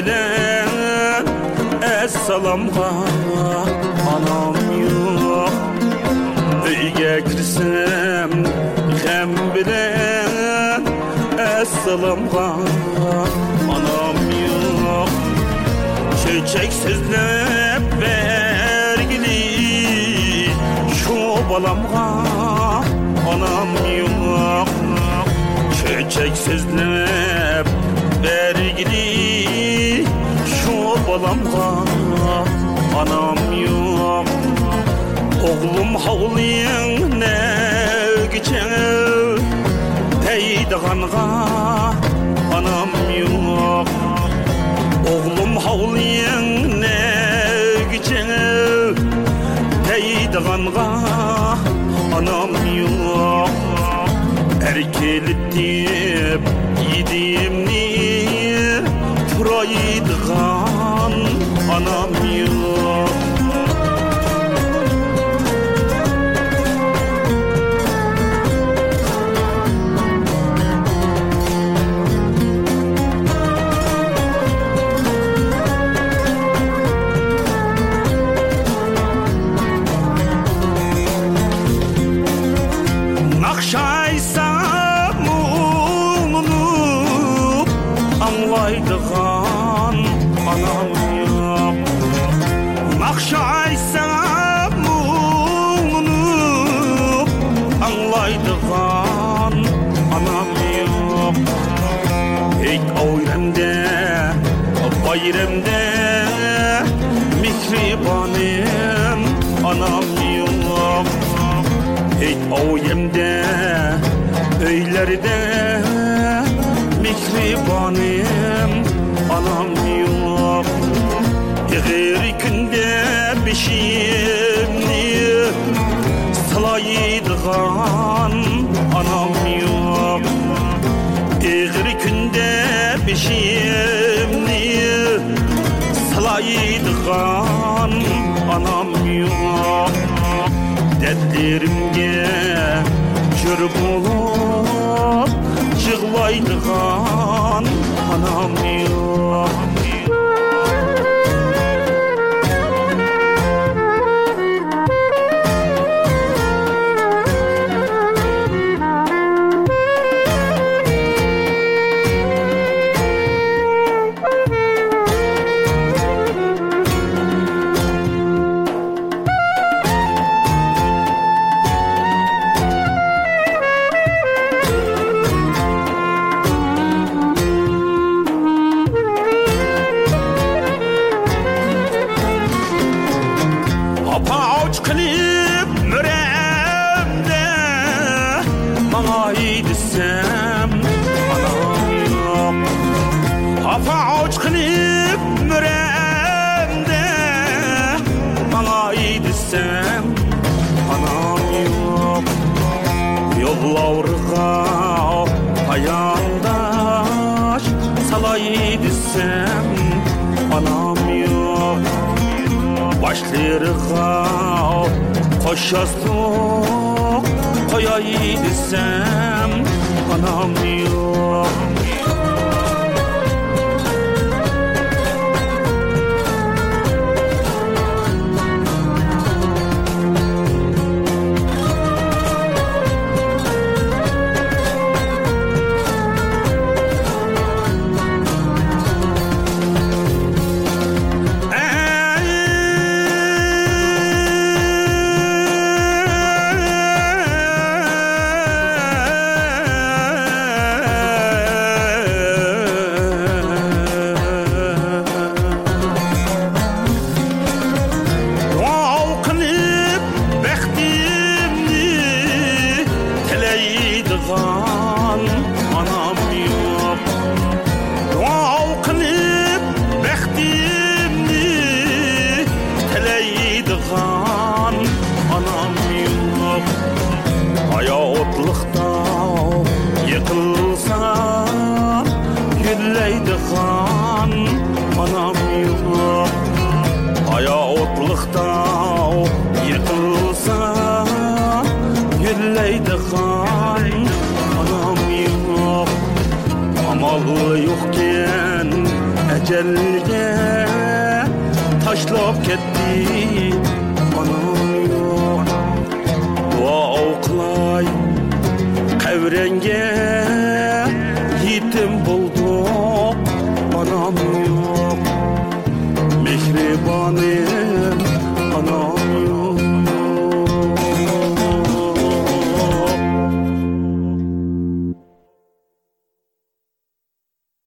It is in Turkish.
bilen Esselam'a anam yok Deyge kirsem hem bilen Esselam'a anam yok Çiçek süzlep vergili. Şu balam'a anam yok Çiçek süzlep Oğlum havlayın ne güçen Peydiğanğa anam yok. Oğlum havlayın ne güçen Peydiğanğa anam yok. Erkelip deyip yediğim niye Yüreğimde mihribanim Anam yıllam Ey oyemde öylerde. Mihribanim Anam yıllam Her ikinde bir şey сәттерімде жыр болып жырлайды desem Anam yok. Yollavrıqa Ayağımdaş Salay desem Anam yok. Başlarıqa Koşastuk Koyay desem Anam yok. Kan Anam yok Aya otlıkta yıkılsa Gürleydi kan Anam yok Amalı yokken ecelge Taşlap gitti buldum Anam yok Mehribanı